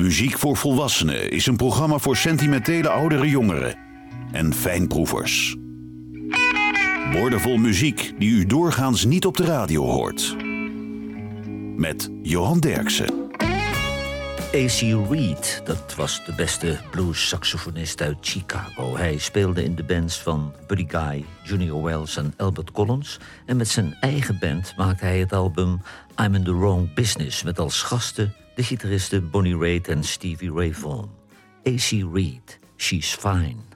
Muziek voor Volwassenen is een programma voor sentimentele oudere jongeren en fijnproevers. Woordenvol muziek die u doorgaans niet op de radio hoort. Met Johan Derksen. A.C. Reed, dat was de beste blues-saxofonist uit Chicago. Hij speelde in de bands van Buddy Guy, Junior Wells en Albert Collins. En met zijn eigen band maakte hij het album I'm in the Wrong Business... met als gasten de gitaristen Bonnie Raitt en Stevie Ray Vaughan. A.C. Reed, She's Fine.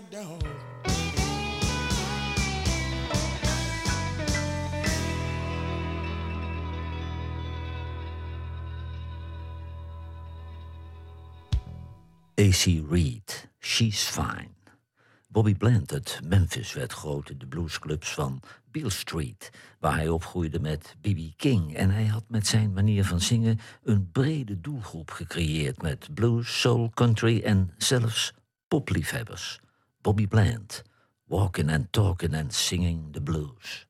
a. AC Reed, She's Fine. Bobby Bland uit Memphis werd groot in de bluesclubs van Beale Street, waar hij opgroeide met B.B. King. En hij had met zijn manier van zingen een brede doelgroep gecreëerd met blues, soul, country en zelfs popliefhebbers. Bobby Bland, walking and talking and singing the blues.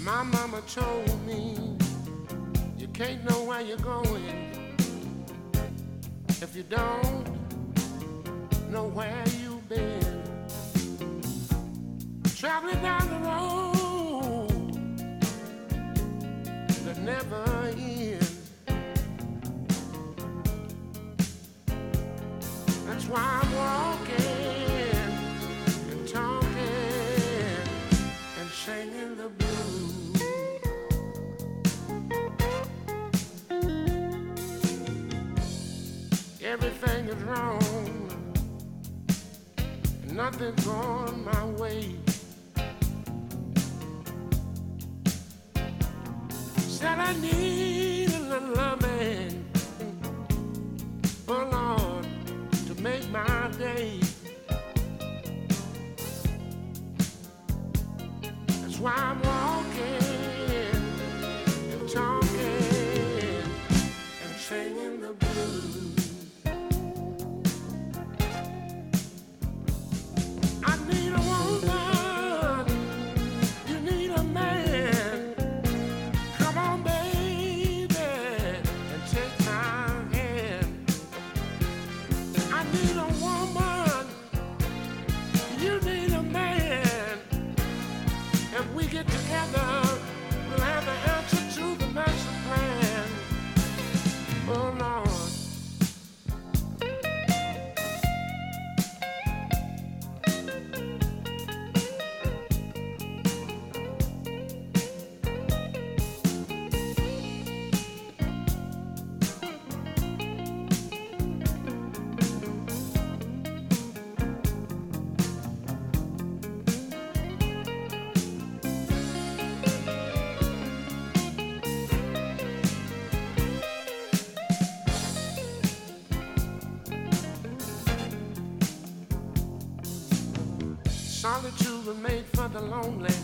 My mama told me you can't know where you're going if you don't know where you've been. Traveling down the road is wrong. Nothing's going my way. Said I need the lonely,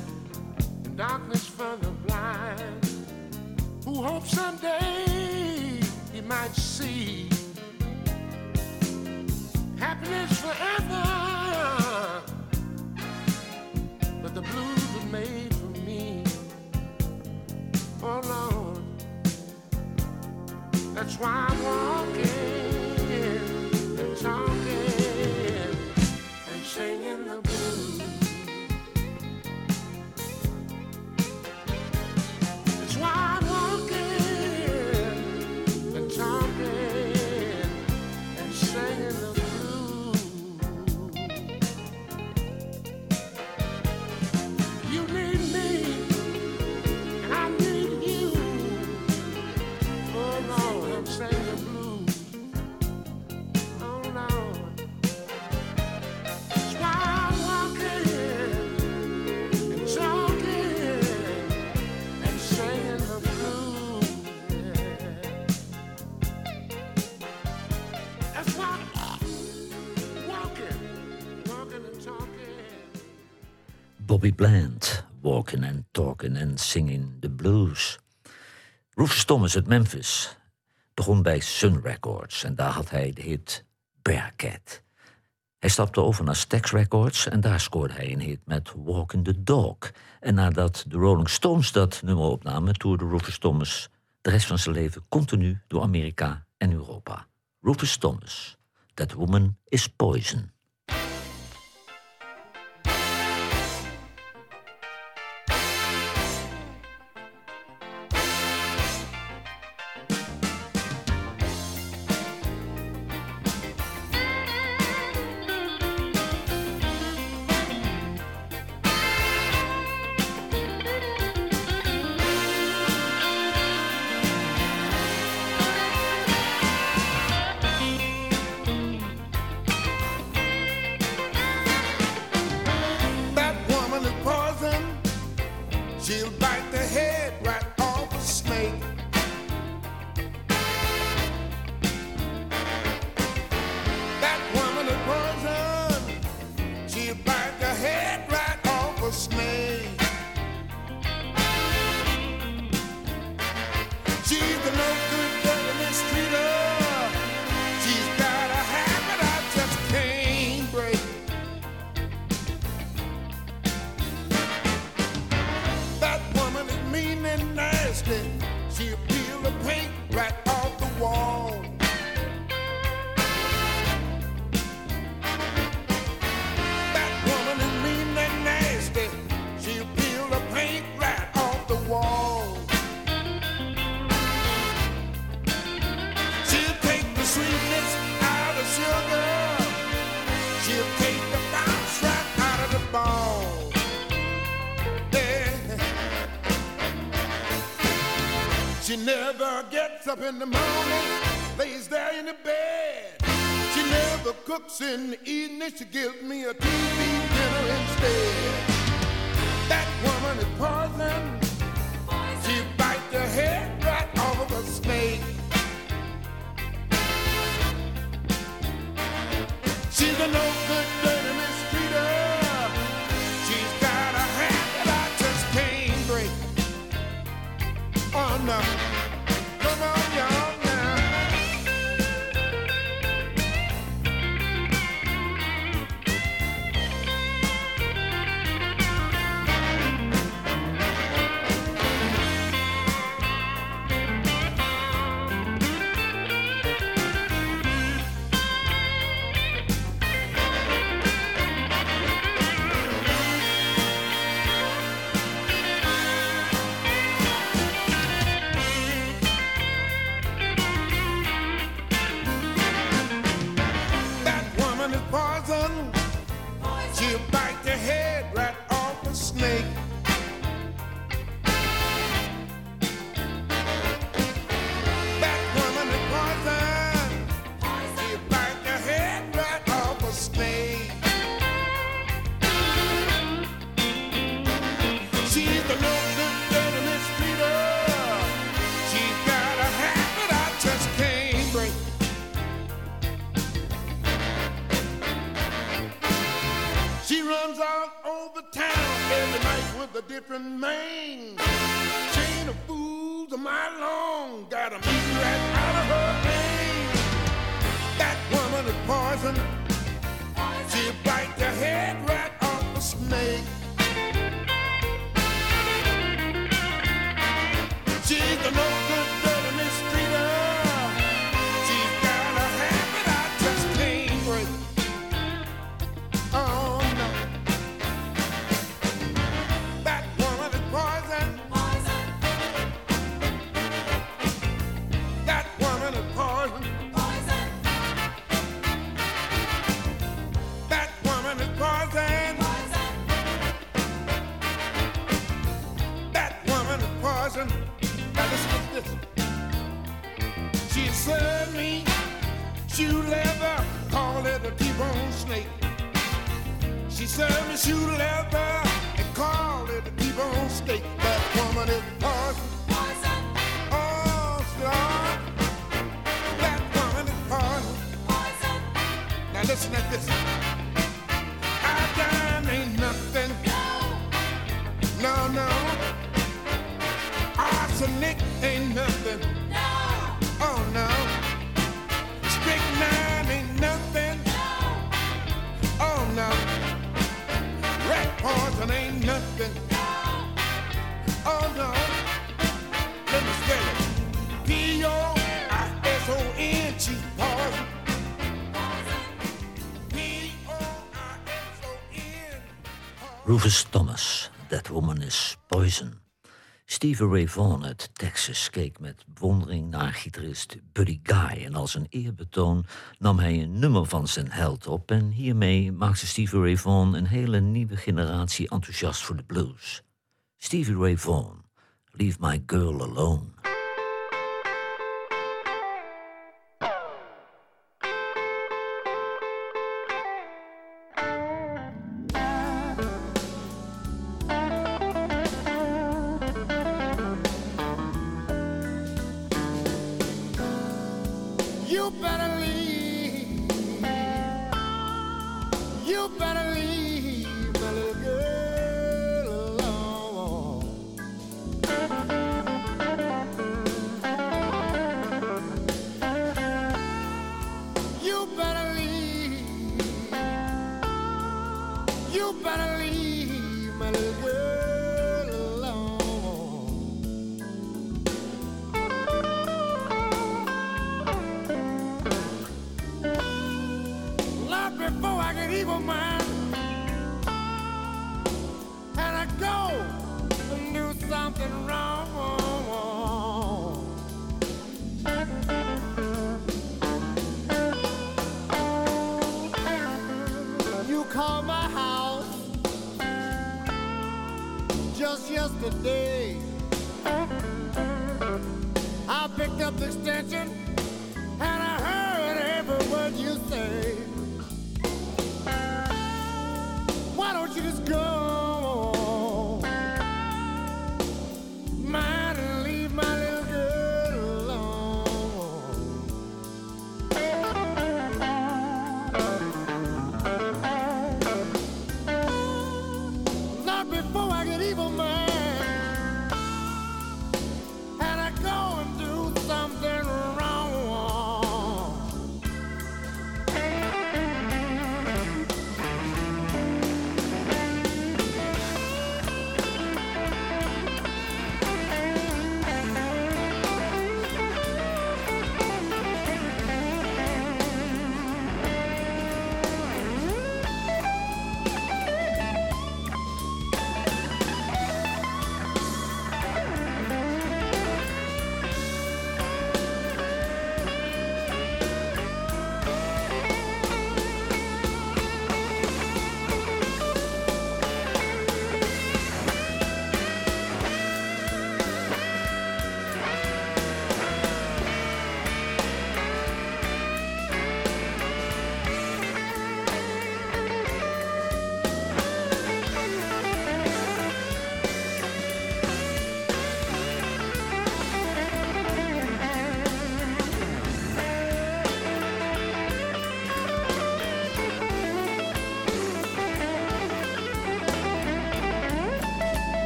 Bobby Bland, walking and talking and singing the blues. Rufus Thomas uit Memphis begon bij Sun Records en daar had hij de hit Bearcat. Hij stapte over naar Stax Records en daar scoorde hij een hit met Walking the Dog. En nadat de Rolling Stones dat nummer opnamen, toerde Rufus Thomas de rest van zijn leven continu door Amerika en Europa. Rufus Thomas, That Woman is Poison. Up in the morning, lays there in the bed. She never cooks in the evening, she gives me a TV dinner instead. That woman Rufus Thomas, That Woman is Poison. Stevie Ray Vaughan uit Texas keek met bewondering naar gitarist Buddy Guy. En als een eerbetoon nam hij een nummer van zijn held op. En hiermee maakte Stevie Ray Vaughan een hele nieuwe generatie enthousiast voor de blues. Stevie Ray Vaughan, Leave My Girl Alone.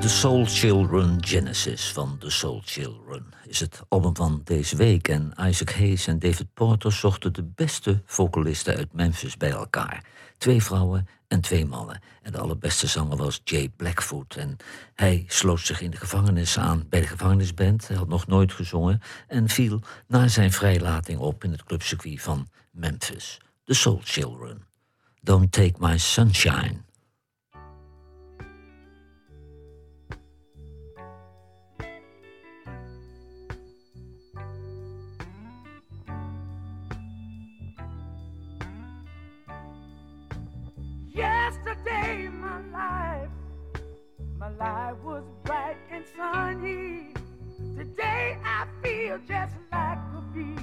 The Soul Children Genesis van The Soul Children is het album van deze week. En Isaac Hayes en David Porter zochten de beste vocalisten uit Memphis bij elkaar. Twee vrouwen en twee mannen. En de allerbeste zanger was Jay Blackfoot. En hij sloot zich in de gevangenis aan bij de gevangenisband. Hij had nog nooit gezongen en viel na zijn vrijlating op in het clubcircuit van Memphis. The Soul Children. Don't Take My Sunshine. Life, was bright and sunny. Today, I feel just like a bee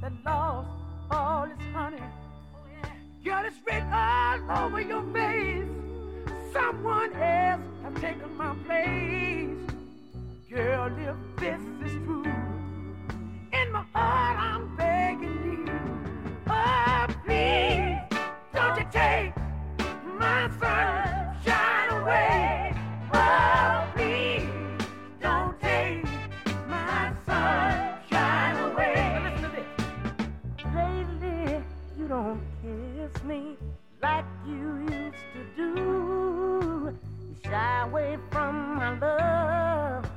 that lost all its honey. Girl, it's written all over your face. Someone else have taken my place. Girl, if this is true, in my heart I'm begging you, oh please, don't you take my sunshine away. You used to do. You shy away from my love,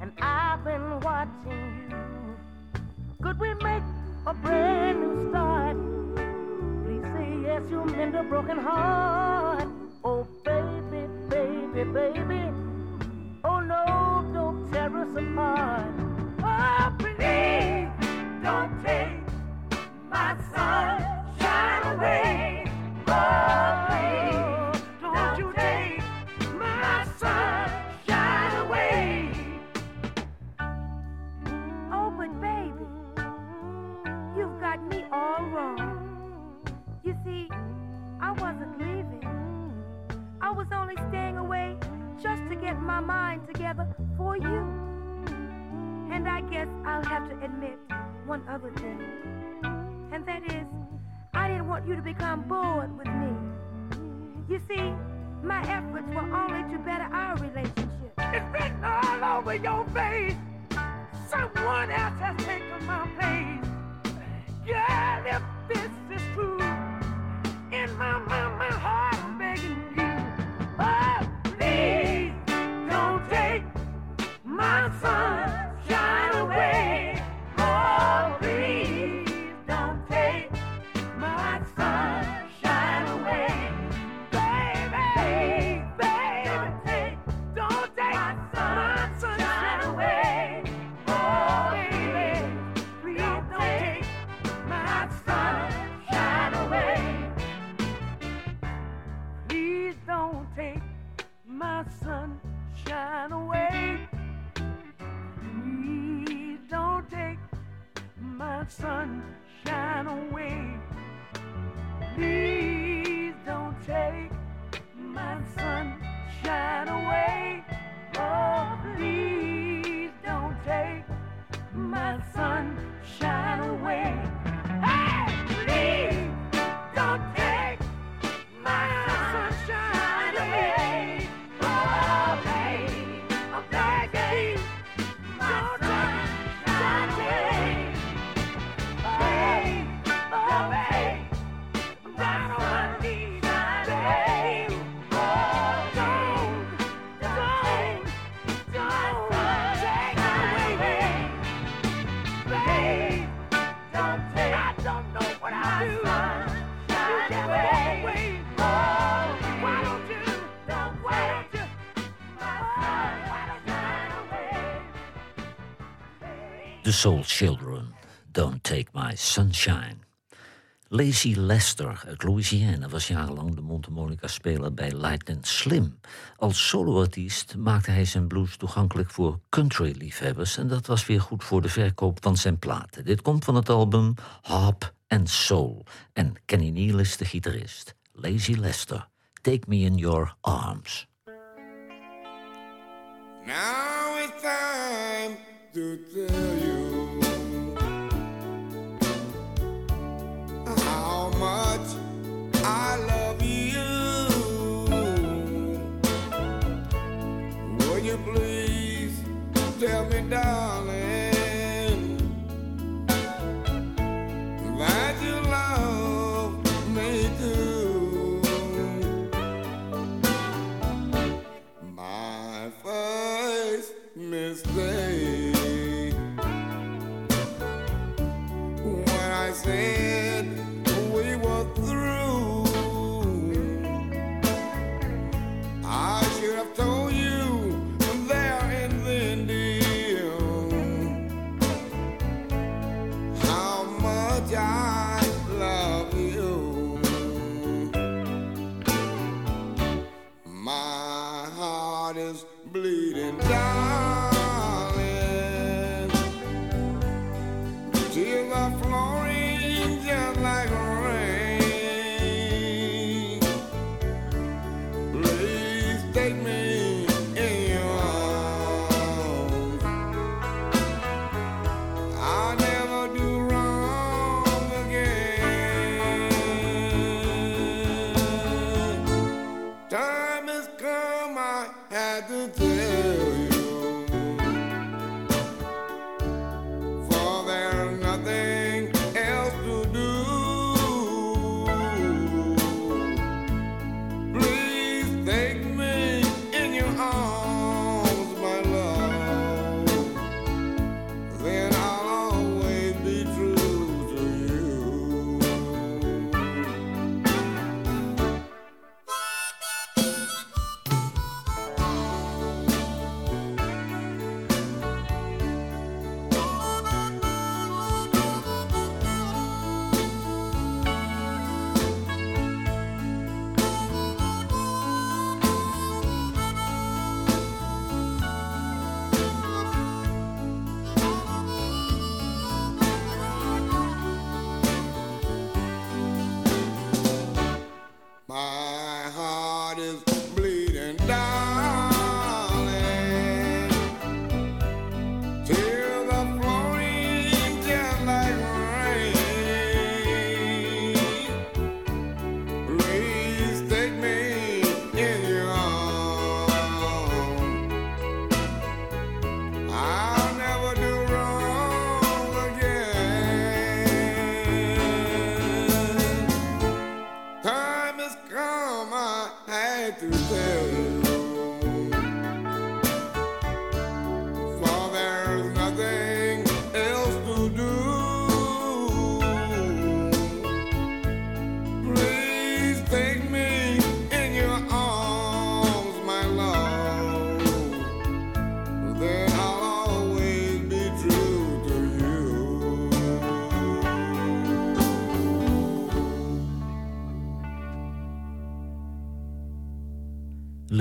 and I've been watching you. Could we make a brand new start? Please say yes, you'll mend a broken heart. Oh, baby, baby, baby. Oh, no, don't tear us apart. Mind together for you. And I guess I'll have to admit one other thing. And that is, I didn't want you to become bored with me. You see, my efforts were only to better our relationship. It's written all over your face. Someone else has taken my place. Girl, if this is true, in my, my, my heart, my sunshine away. Please don't take my sunshine away. Soul Children, Don't Take My Sunshine. Lazy Lester uit Louisiana was jarenlang de mondharmonica-speler bij Lightning Slim. Als soloartiest maakte hij zijn blues toegankelijk voor country-liefhebbers... en dat was weer goed voor de verkoop van zijn platen. Dit komt van het album Harp and Soul. En Kenny Neal is de gitarist. Lazy Lester, Take Me In Your Arms. Now it's time to tell you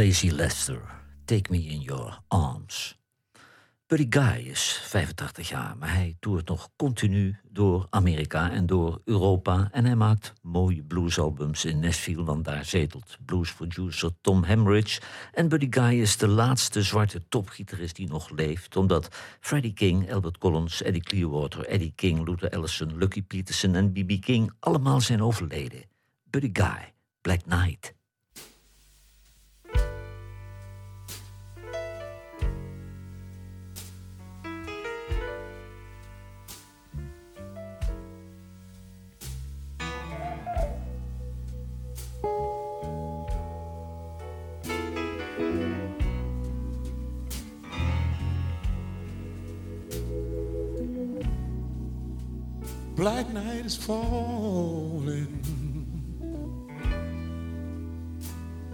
Lazy Lester, Take Me in Your Arms. Buddy Guy is 85 jaar, maar hij toert nog continu door Amerika en door Europa. En hij maakt mooie bluesalbums in Nashville, want daar zetelt bluesproducer Tom Hamridge. En Buddy Guy is de laatste zwarte topgitarist die nog leeft, omdat Freddie King, Albert Collins, Eddie Clearwater, Eddie King, Luther Allison, Lucky Peterson en B.B. King allemaal zijn overleden. Buddy Guy, Black Knight. Black night is falling.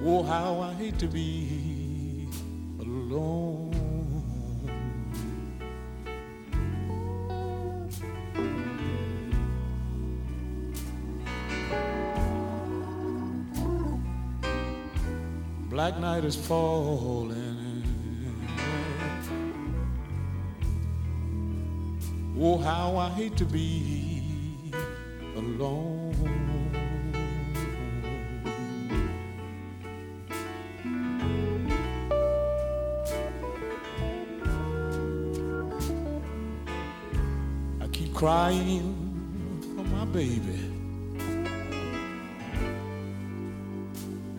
Oh, how I hate to be alone. Black night is falling. Oh, how I hate to be alone. I keep crying for my baby.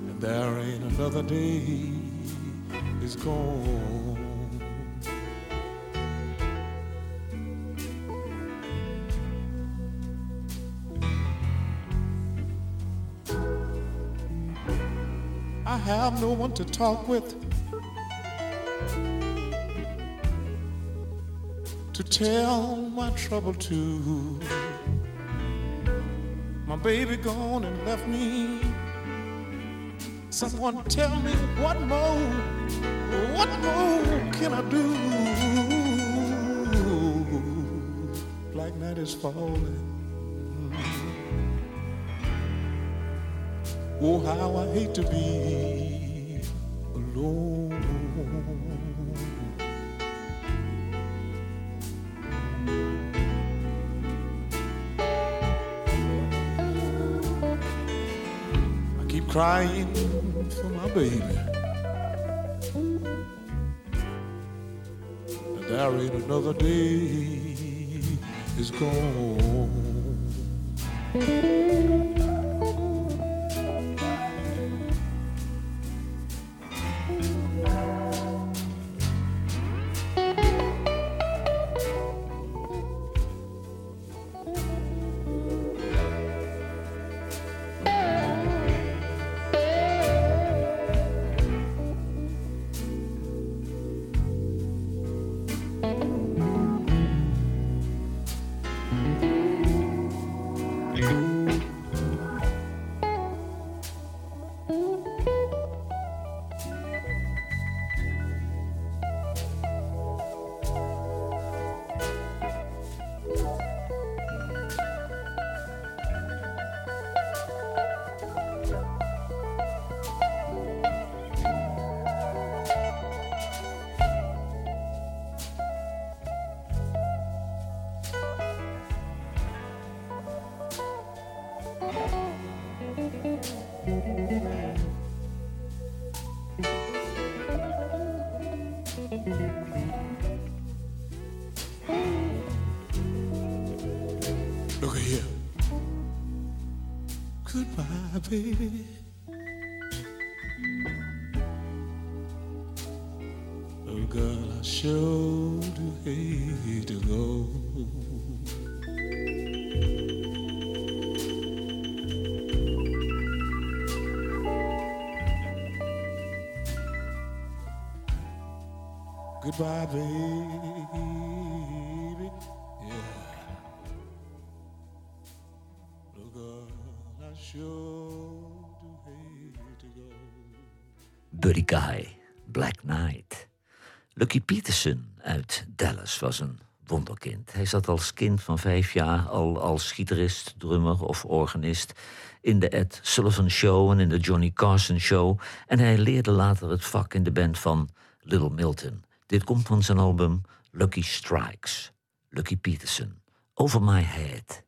And there ain't another day is gone. No one to talk with, to tell my trouble to. My baby gone and left me. Someone tell me what more, what more can I do? Black night is falling. Oh, how I hate to be alone. I keep crying for my baby. And there ain't another day is gone. Baby. Oh, girl, I sure do hate to go. Goodbye, baby. Was een wonderkind. Hij zat als kind van vijf jaar al als gitarist, drummer of organist in de Ed Sullivan Show en in de Johnny Carson Show. En hij leerde later het vak in de band van Little Milton. Dit komt van zijn album Lucky Strikes. Lucky Peterson, Over My Head.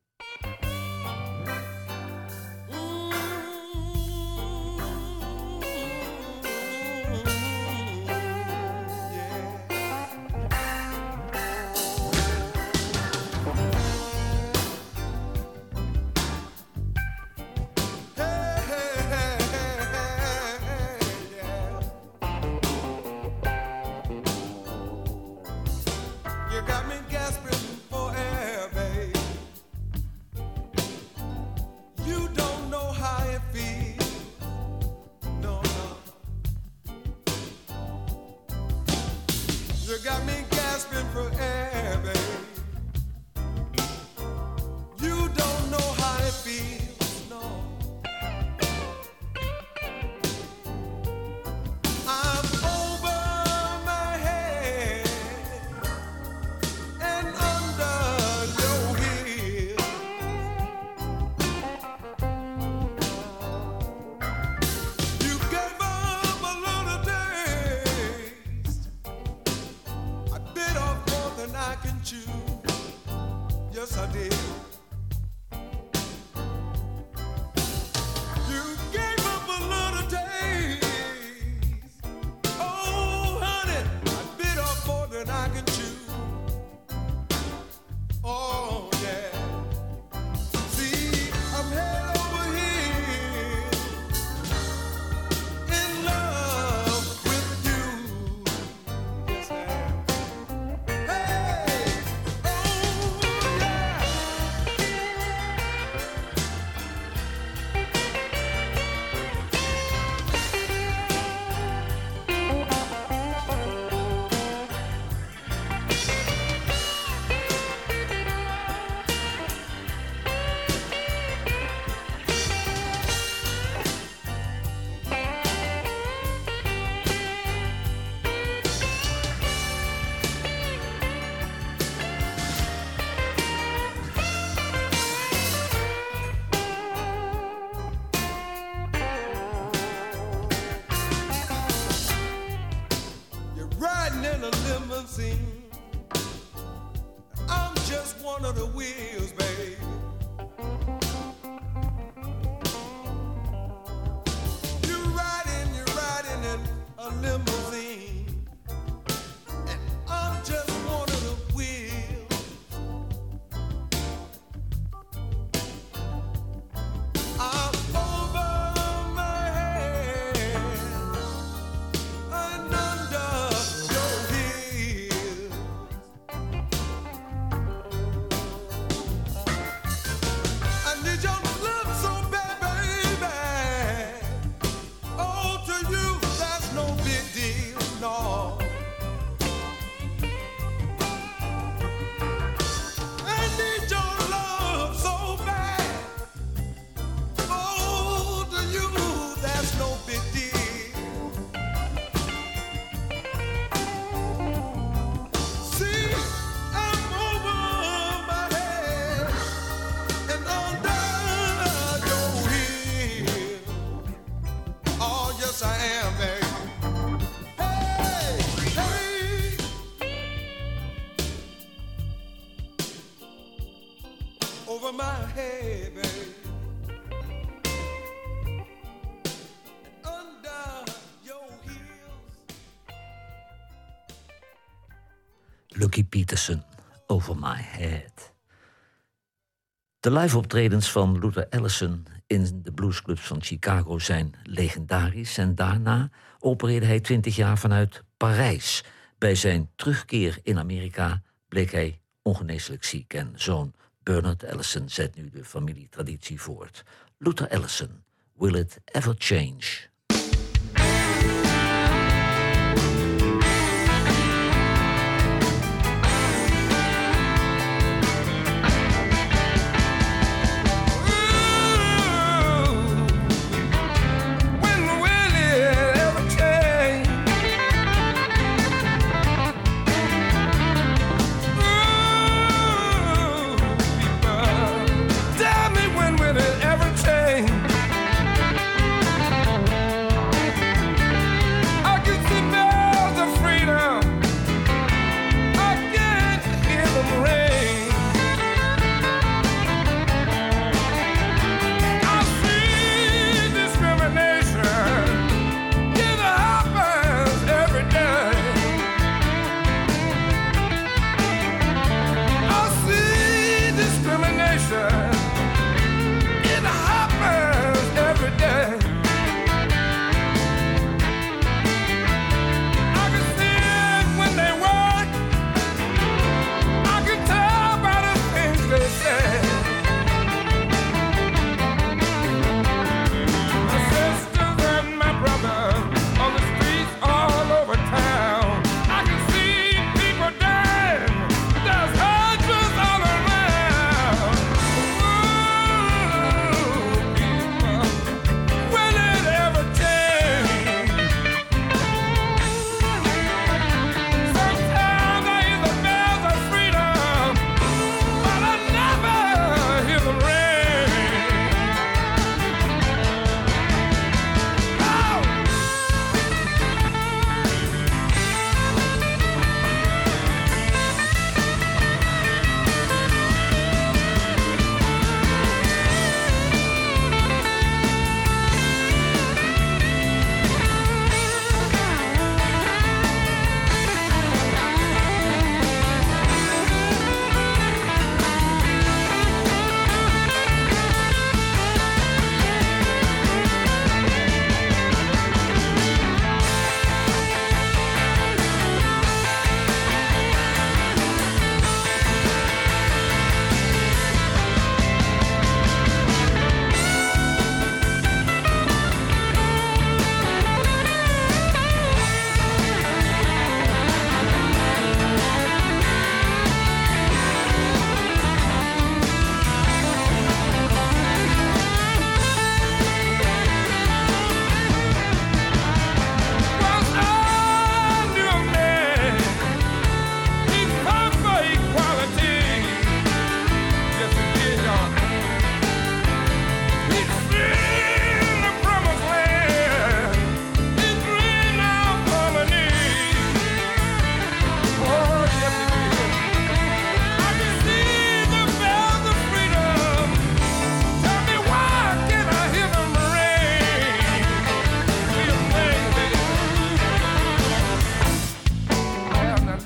De live-optredens van Luther Allison in de bluesclubs van Chicago zijn legendarisch. En daarna opereerde hij twintig jaar vanuit Parijs. Bij zijn terugkeer in Amerika bleek hij ongeneeslijk ziek. En zoon Bernard Allison zet nu de familietraditie voort. Luther Allison, will it ever change?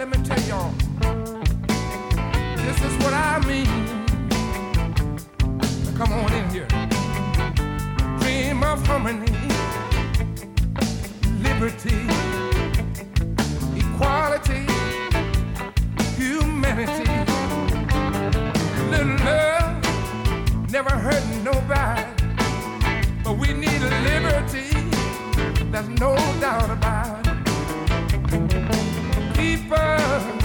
let me tell y'all. This is what I mean. Now come on in here. Dream of harmony, liberty, equality, humanity. Little love never hurt nobody, but we need liberty. There's no doubt about paper.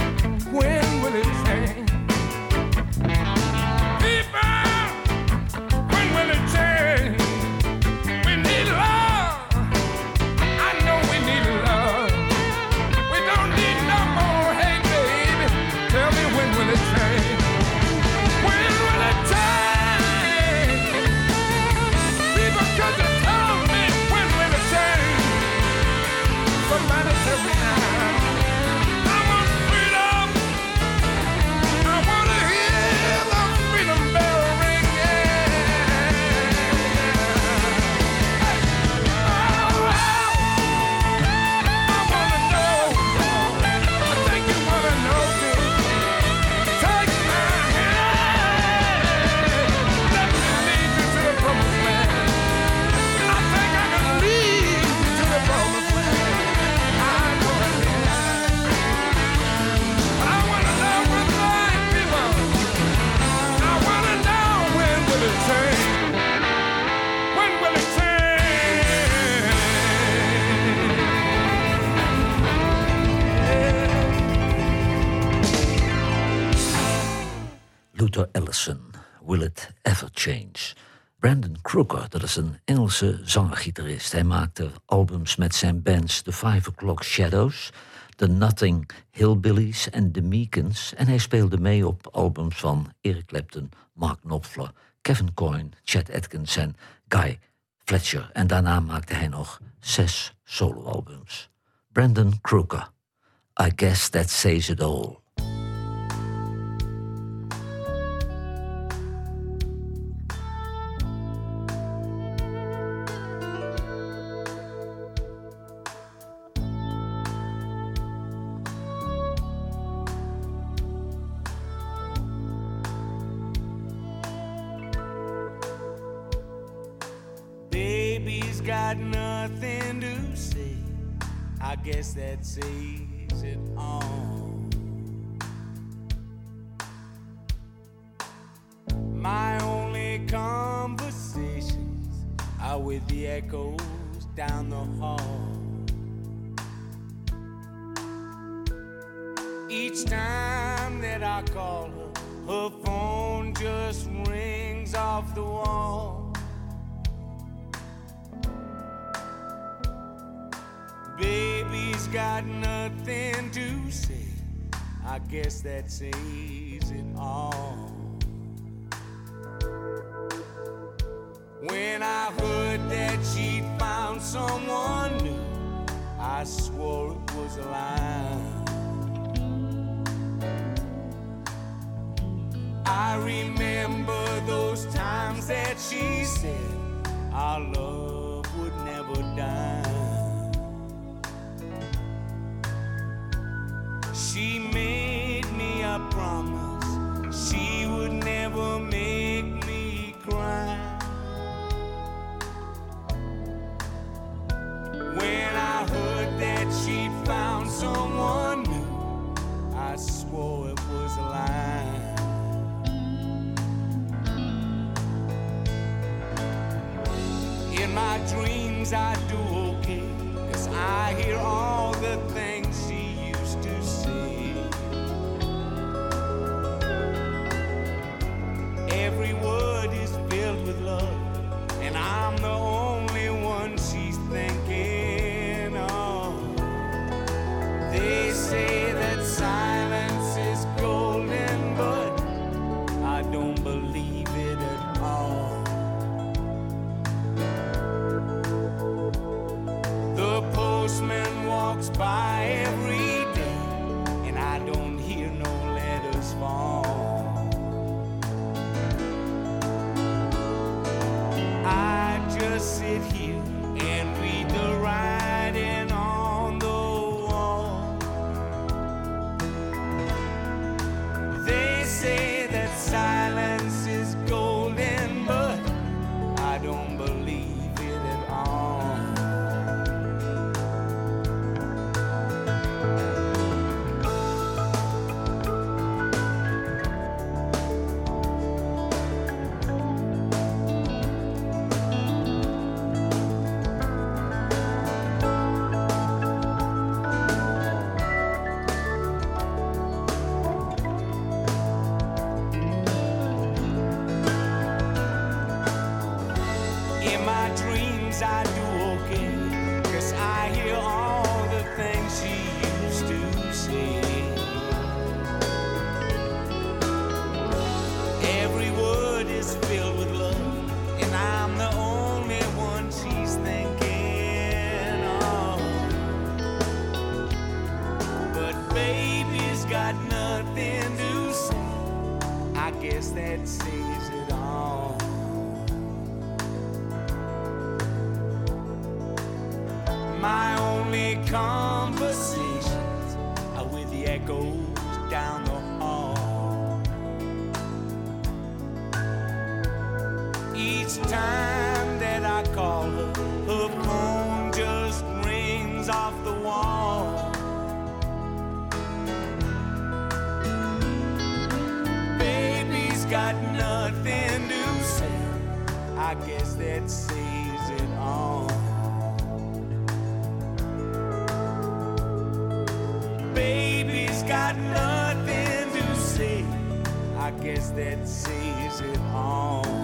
Will It Ever Change? Brandon Crooker, dat is een Engelse zanger-gitarist. Hij maakte albums met zijn bands The Five O'Clock Shadows, The Nothing Hillbillies en The Meekins. En hij speelde mee op albums van Eric Clapton, Mark Knopfler, Kevin Coyne, Chet Atkins en Guy Fletcher. En daarna maakte hij nog zes soloalbums. Brandon Crooker, I Guess That Says It All. That says it all. My only conversations are with the echoes down the hall. Each time that I call her, her phone just rings off the wall. Got nothing to say. I guess that says it all. When I heard that she'd found someone new, I swore it was a lie. I remember those times that she said our love would never die. Dreams, I do okay, cause I hear all the things got nothing to say. I guess that says it all. My only conversations Guess that says it all.